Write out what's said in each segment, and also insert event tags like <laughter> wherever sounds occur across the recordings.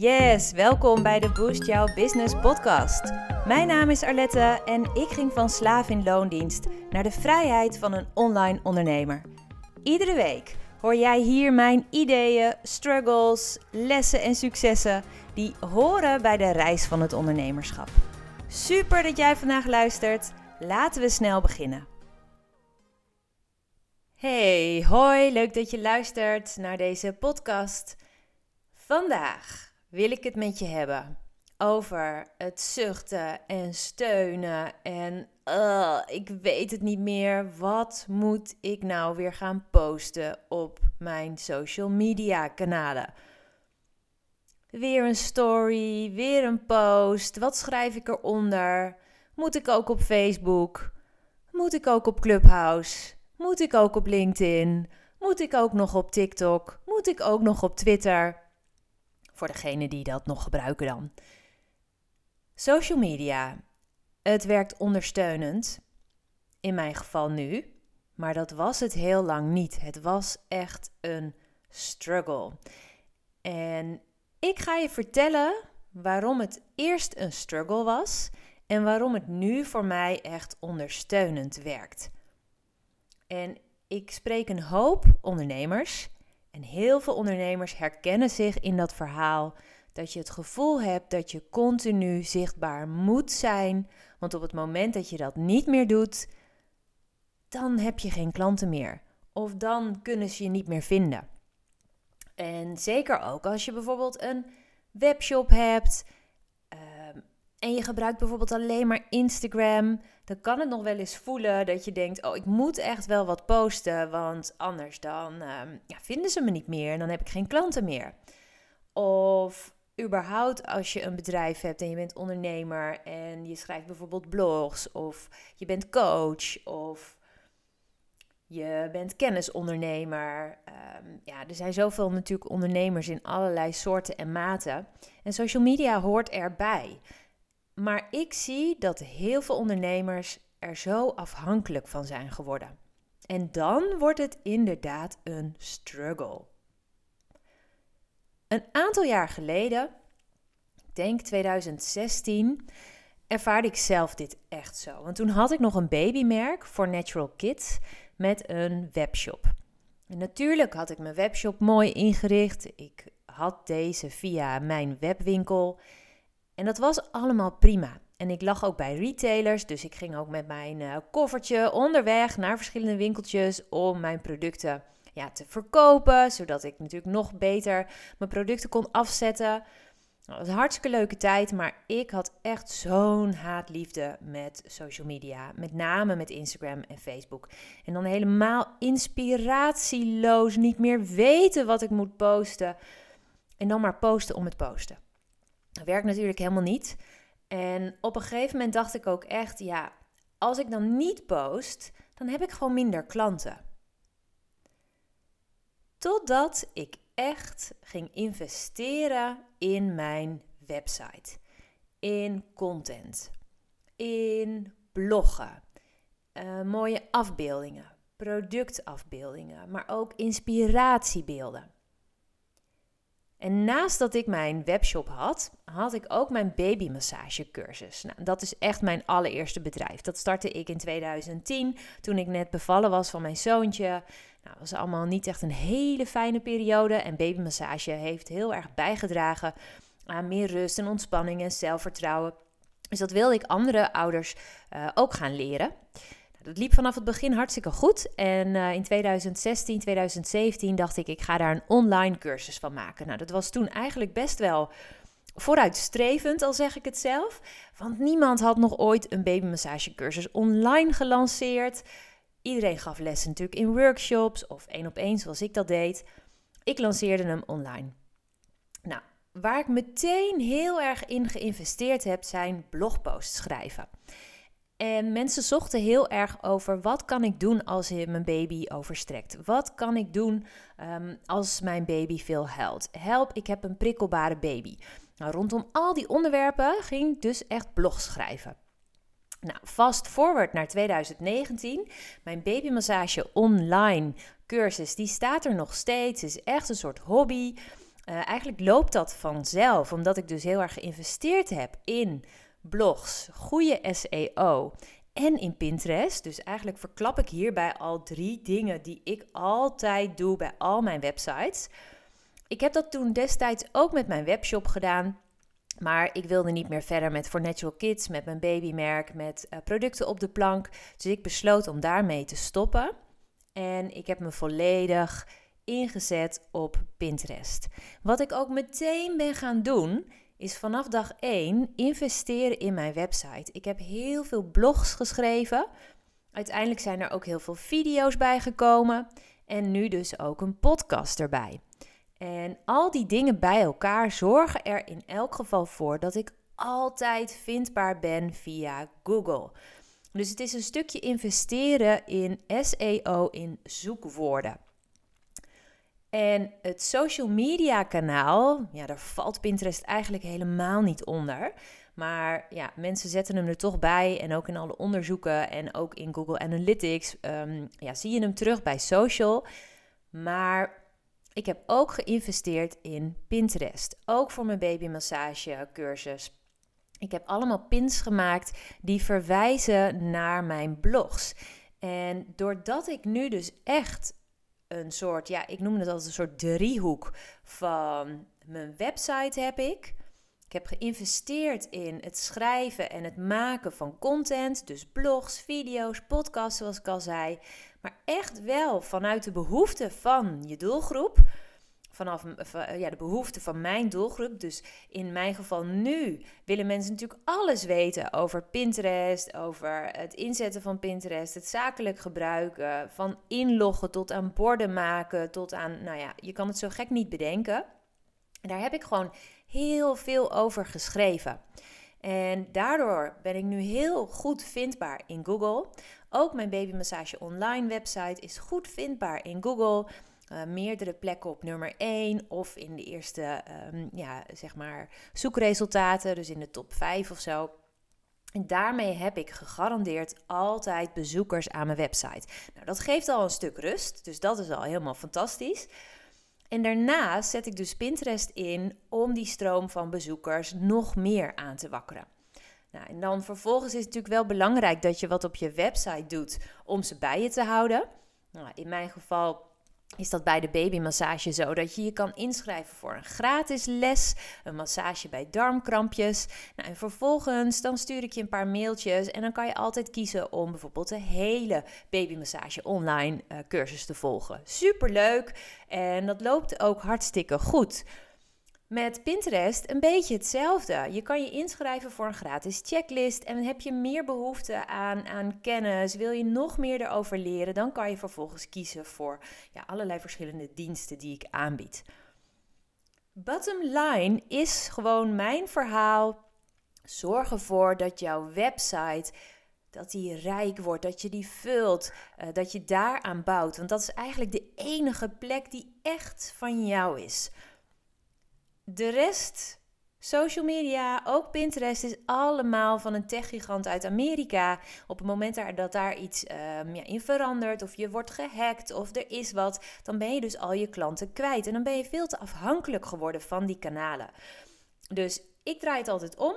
Yes, welkom bij de Boost Jouw Business podcast. Mijn naam is Arlette en ik ging van slaaf in loondienst naar de vrijheid van een online ondernemer. Iedere week hoor jij hier mijn ideeën, struggles, lessen en successen die horen bij de reis van het ondernemerschap. Super dat jij vandaag luistert. Laten we snel beginnen. Hey, hoi, leuk dat je luistert naar deze podcast. Vandaag wil ik het met je hebben over het zuchten en steunen en uh, ik weet het niet meer. Wat moet ik nou weer gaan posten op mijn social media kanalen? Weer een story, weer een post. Wat schrijf ik eronder? Moet ik ook op Facebook? Moet ik ook op Clubhouse? Moet ik ook op LinkedIn? Moet ik ook nog op TikTok? Moet ik ook nog op Twitter? Voor degenen die dat nog gebruiken dan. Social media. Het werkt ondersteunend. In mijn geval nu. Maar dat was het heel lang niet. Het was echt een struggle. En ik ga je vertellen waarom het eerst een struggle was en waarom het nu voor mij echt ondersteunend werkt. En ik spreek een hoop ondernemers en heel veel ondernemers herkennen zich in dat verhaal dat je het gevoel hebt dat je continu zichtbaar moet zijn, want op het moment dat je dat niet meer doet, dan heb je geen klanten meer of dan kunnen ze je niet meer vinden. En zeker ook als je bijvoorbeeld een webshop hebt en je gebruikt bijvoorbeeld alleen maar Instagram, dan kan het nog wel eens voelen dat je denkt: Oh, ik moet echt wel wat posten, want anders dan ehm, ja, vinden ze me niet meer en dan heb ik geen klanten meer. Of überhaupt als je een bedrijf hebt en je bent ondernemer en je schrijft bijvoorbeeld blogs of je bent coach of je bent kennisondernemer. Ehm, ja, er zijn zoveel natuurlijk ondernemers in allerlei soorten en maten. En social media hoort erbij. Maar ik zie dat heel veel ondernemers er zo afhankelijk van zijn geworden. En dan wordt het inderdaad een struggle. Een aantal jaar geleden, ik denk 2016, ervaarde ik zelf dit echt zo. Want toen had ik nog een babymerk voor Natural Kids met een webshop. En natuurlijk had ik mijn webshop mooi ingericht. Ik had deze via mijn webwinkel. En dat was allemaal prima. En ik lag ook bij retailers, dus ik ging ook met mijn uh, koffertje onderweg naar verschillende winkeltjes om mijn producten ja, te verkopen, zodat ik natuurlijk nog beter mijn producten kon afzetten. Het was een hartstikke leuke tijd, maar ik had echt zo'n haatliefde met social media. Met name met Instagram en Facebook. En dan helemaal inspiratieloos, niet meer weten wat ik moet posten. En dan maar posten om het posten. Werkt natuurlijk helemaal niet. En op een gegeven moment dacht ik ook echt, ja, als ik dan niet post, dan heb ik gewoon minder klanten. Totdat ik echt ging investeren in mijn website, in content, in bloggen, uh, mooie afbeeldingen, productafbeeldingen, maar ook inspiratiebeelden. En naast dat ik mijn webshop had, had ik ook mijn babymassagecursus. Nou, dat is echt mijn allereerste bedrijf. Dat startte ik in 2010, toen ik net bevallen was van mijn zoontje. Nou, dat was allemaal niet echt een hele fijne periode. En babymassage heeft heel erg bijgedragen aan meer rust en ontspanning en zelfvertrouwen. Dus dat wilde ik andere ouders uh, ook gaan leren. Dat liep vanaf het begin hartstikke goed. En uh, in 2016, 2017 dacht ik, ik ga daar een online cursus van maken. Nou, dat was toen eigenlijk best wel vooruitstrevend, al zeg ik het zelf. Want niemand had nog ooit een babymassagecursus online gelanceerd. Iedereen gaf lessen natuurlijk in workshops of één op één, zoals ik dat deed. Ik lanceerde hem online. Nou, waar ik meteen heel erg in geïnvesteerd heb, zijn blogposts schrijven. En mensen zochten heel erg over wat kan ik doen als mijn baby overstrekt? Wat kan ik doen um, als mijn baby veel huilt? Help, ik heb een prikkelbare baby. Nou, rondom al die onderwerpen ging ik dus echt blogs schrijven. Nou, fast forward naar 2019. Mijn babymassage online cursus, die staat er nog steeds. Is echt een soort hobby. Uh, eigenlijk loopt dat vanzelf, omdat ik dus heel erg geïnvesteerd heb in blogs, goede SEO en in Pinterest. Dus eigenlijk verklap ik hierbij al drie dingen die ik altijd doe bij al mijn websites. Ik heb dat toen destijds ook met mijn webshop gedaan. Maar ik wilde niet meer verder met For Natural Kids, met mijn babymerk, met uh, producten op de plank. Dus ik besloot om daarmee te stoppen. En ik heb me volledig ingezet op Pinterest. Wat ik ook meteen ben gaan doen, is vanaf dag 1 investeren in mijn website. Ik heb heel veel blogs geschreven. Uiteindelijk zijn er ook heel veel video's bijgekomen. En nu dus ook een podcast erbij. En al die dingen bij elkaar zorgen er in elk geval voor dat ik altijd vindbaar ben via Google. Dus het is een stukje investeren in SEO, in zoekwoorden. En het social media kanaal, ja, daar valt Pinterest eigenlijk helemaal niet onder. Maar ja, mensen zetten hem er toch bij. En ook in alle onderzoeken en ook in Google Analytics um, ja, zie je hem terug bij social. Maar ik heb ook geïnvesteerd in Pinterest. Ook voor mijn babymassage cursus. Ik heb allemaal pins gemaakt die verwijzen naar mijn blogs. En doordat ik nu dus echt een soort, ja, ik noem het altijd een soort driehoek van mijn website heb ik. Ik heb geïnvesteerd in het schrijven en het maken van content, dus blogs, video's, podcasts, zoals ik al zei. Maar echt wel vanuit de behoeften van je doelgroep vanaf eh, ja, de behoeften van mijn doelgroep. Dus in mijn geval nu willen mensen natuurlijk alles weten over Pinterest, over het inzetten van Pinterest, het zakelijk gebruiken, van inloggen tot aan borden maken, tot aan, nou ja, je kan het zo gek niet bedenken. En daar heb ik gewoon heel veel over geschreven. En daardoor ben ik nu heel goed vindbaar in Google. Ook mijn babymassage online website is goed vindbaar in Google. Uh, meerdere plekken op nummer 1 of in de eerste um, ja, zeg maar zoekresultaten, dus in de top 5 of zo. En daarmee heb ik gegarandeerd altijd bezoekers aan mijn website. Nou, dat geeft al een stuk rust, dus dat is al helemaal fantastisch. En daarnaast zet ik dus Pinterest in om die stroom van bezoekers nog meer aan te wakkeren. Nou, en dan vervolgens is het natuurlijk wel belangrijk dat je wat op je website doet om ze bij je te houden. Nou, in mijn geval is dat bij de babymassage zo dat je je kan inschrijven voor een gratis les, een massage bij darmkrampjes. Nou, en vervolgens dan stuur ik je een paar mailtjes en dan kan je altijd kiezen om bijvoorbeeld de hele babymassage online uh, cursus te volgen. Superleuk en dat loopt ook hartstikke goed. Met Pinterest een beetje hetzelfde. Je kan je inschrijven voor een gratis checklist en heb je meer behoefte aan, aan kennis, wil je nog meer erover leren, dan kan je vervolgens kiezen voor ja, allerlei verschillende diensten die ik aanbied. Bottom line is gewoon mijn verhaal. Zorg ervoor dat jouw website dat die rijk wordt, dat je die vult, uh, dat je daaraan bouwt. Want dat is eigenlijk de enige plek die echt van jou is. De rest, social media, ook Pinterest, is allemaal van een techgigant uit Amerika. Op het moment dat daar iets um, ja, in verandert, of je wordt gehackt, of er is wat, dan ben je dus al je klanten kwijt. En dan ben je veel te afhankelijk geworden van die kanalen. Dus ik draai het altijd om.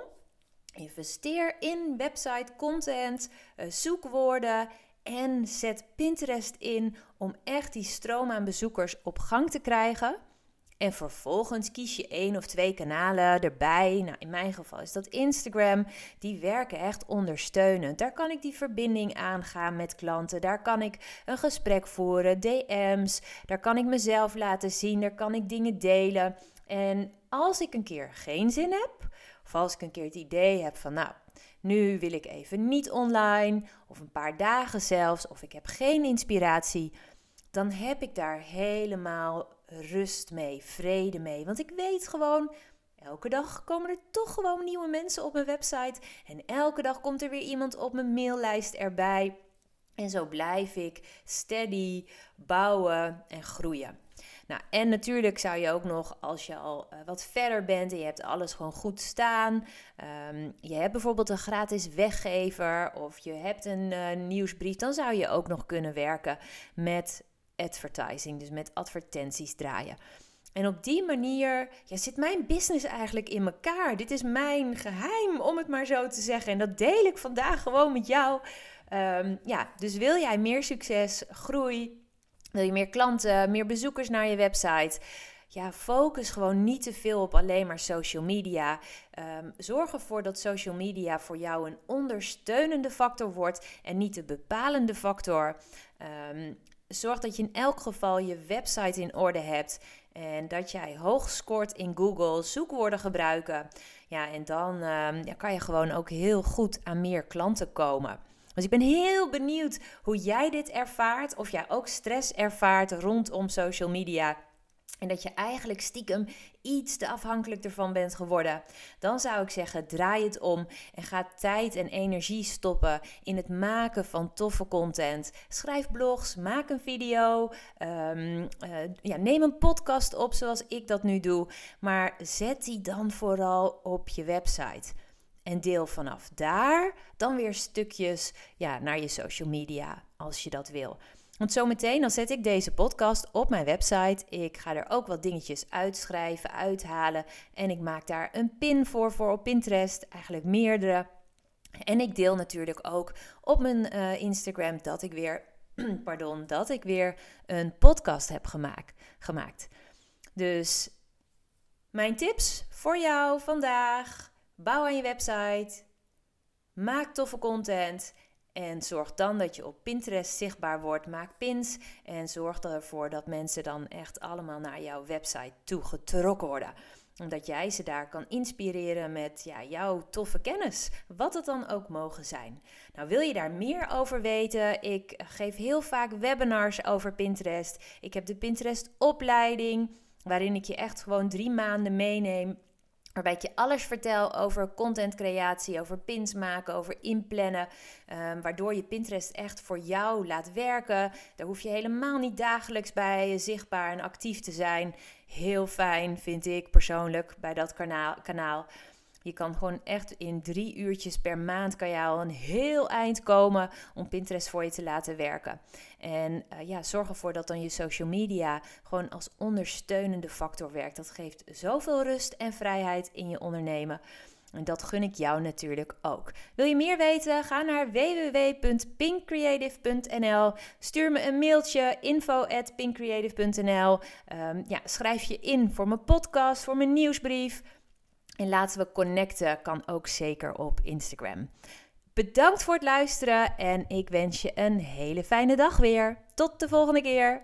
Investeer in website, content, uh, zoekwoorden en zet Pinterest in om echt die stroom aan bezoekers op gang te krijgen. En vervolgens kies je één of twee kanalen erbij. Nou, in mijn geval is dat Instagram. Die werken echt ondersteunend. Daar kan ik die verbinding aangaan met klanten. Daar kan ik een gesprek voeren, DM's. Daar kan ik mezelf laten zien. Daar kan ik dingen delen. En als ik een keer geen zin heb, of als ik een keer het idee heb van, nou, nu wil ik even niet online, of een paar dagen zelfs, of ik heb geen inspiratie, dan heb ik daar helemaal rust mee, vrede mee. Want ik weet gewoon, elke dag komen er toch gewoon nieuwe mensen op mijn website. En elke dag komt er weer iemand op mijn maillijst erbij. En zo blijf ik steady bouwen en groeien. Nou, en natuurlijk zou je ook nog, als je al uh, wat verder bent en je hebt alles gewoon goed staan. Um, je hebt bijvoorbeeld een gratis weggever of je hebt een uh, nieuwsbrief. Dan zou je ook nog kunnen werken met advertising, dus met advertenties draaien. En op die manier ja, zit mijn business eigenlijk in elkaar. Dit is mijn geheim, om het maar zo te zeggen. En dat deel ik vandaag gewoon met jou. Ehm, ja, dus wil jij meer succes, groei, wil je meer klanten, meer bezoekers naar je website? Ja, focus gewoon niet te veel op alleen maar social media. Um, zorg ervoor dat social media voor jou een ondersteunende factor wordt en niet de bepalende factor. Um, zorg dat je in elk geval je website in orde hebt en dat jij hoog scoort in Google, zoekwoorden gebruiken. Ja, en dan um, ja, kan je gewoon ook heel goed aan meer klanten komen. Dus ik ben heel benieuwd hoe jij dit ervaart, of jij ook stress ervaart rondom social media. En dat je eigenlijk stiekem iets te afhankelijk ervan bent geworden. Dan zou ik zeggen, draai het om en ga tijd en energie stoppen in het maken van toffe content. Schrijf blogs, maak een video, um, ja, neem een podcast op zoals ik dat nu doe. Maar zet die dan vooral op je website. En deel vanaf daar dan weer stukjes ja, naar je social media als je dat wil. Want zometeen dan zet ik deze podcast op mijn website. Ik ga er ook wat dingetjes uitschrijven, uithalen. En ik maak daar een pin voor voor op Pinterest. Eigenlijk meerdere. En ik deel natuurlijk ook op mijn uh, Instagram dat ik weer, <clears throat> pardon, dat ik weer een podcast heb gemaakt. gemaakt. Dus mijn tips voor jou vandaag. Bouw aan je website. Maak toffe content. En zorg dan dat je op Pinterest zichtbaar wordt. Maak pins en zorg ervoor dat mensen dan echt allemaal naar jouw website toe getrokken worden. Omdat jij ze daar kan inspireren met ja, jouw toffe kennis. Wat het dan ook mogen zijn. Nou, wil je daar meer over weten? Ik geef heel vaak webinars over Pinterest. Ik heb de Pinterest opleiding. Waarin ik je echt gewoon drie maanden meeneem Waarbij ik je alles vertel over contentcreatie, over pins maken, over inplannen. Um, waardoor je Pinterest echt voor jou laat werken. Daar hoef je helemaal niet dagelijks bij zichtbaar en actief te zijn. Heel fijn vind ik persoonlijk bij dat kanaal. Je kan gewoon echt in drie uurtjes per maand kan je al een heel eind komen om Pinterest voor je te laten werken. En uh, ja, zorg ervoor dat dan je social media gewoon als ondersteunende factor werkt. Dat geeft zoveel rust en vrijheid in je ondernemen. En dat gun ik jou natuurlijk ook. Wil je meer weten? Ga naar www.pinkcreative.nl. Stuur me een mailtje info@pinkcreative.nl. Um, ja, schrijf je in voor mijn podcast, voor mijn nieuwsbrief. En laten we connecten kan ook zeker op Instagram. Bedankt voor het luisteren en ik wens je een hele fijne dag weer. Tot de volgende keer.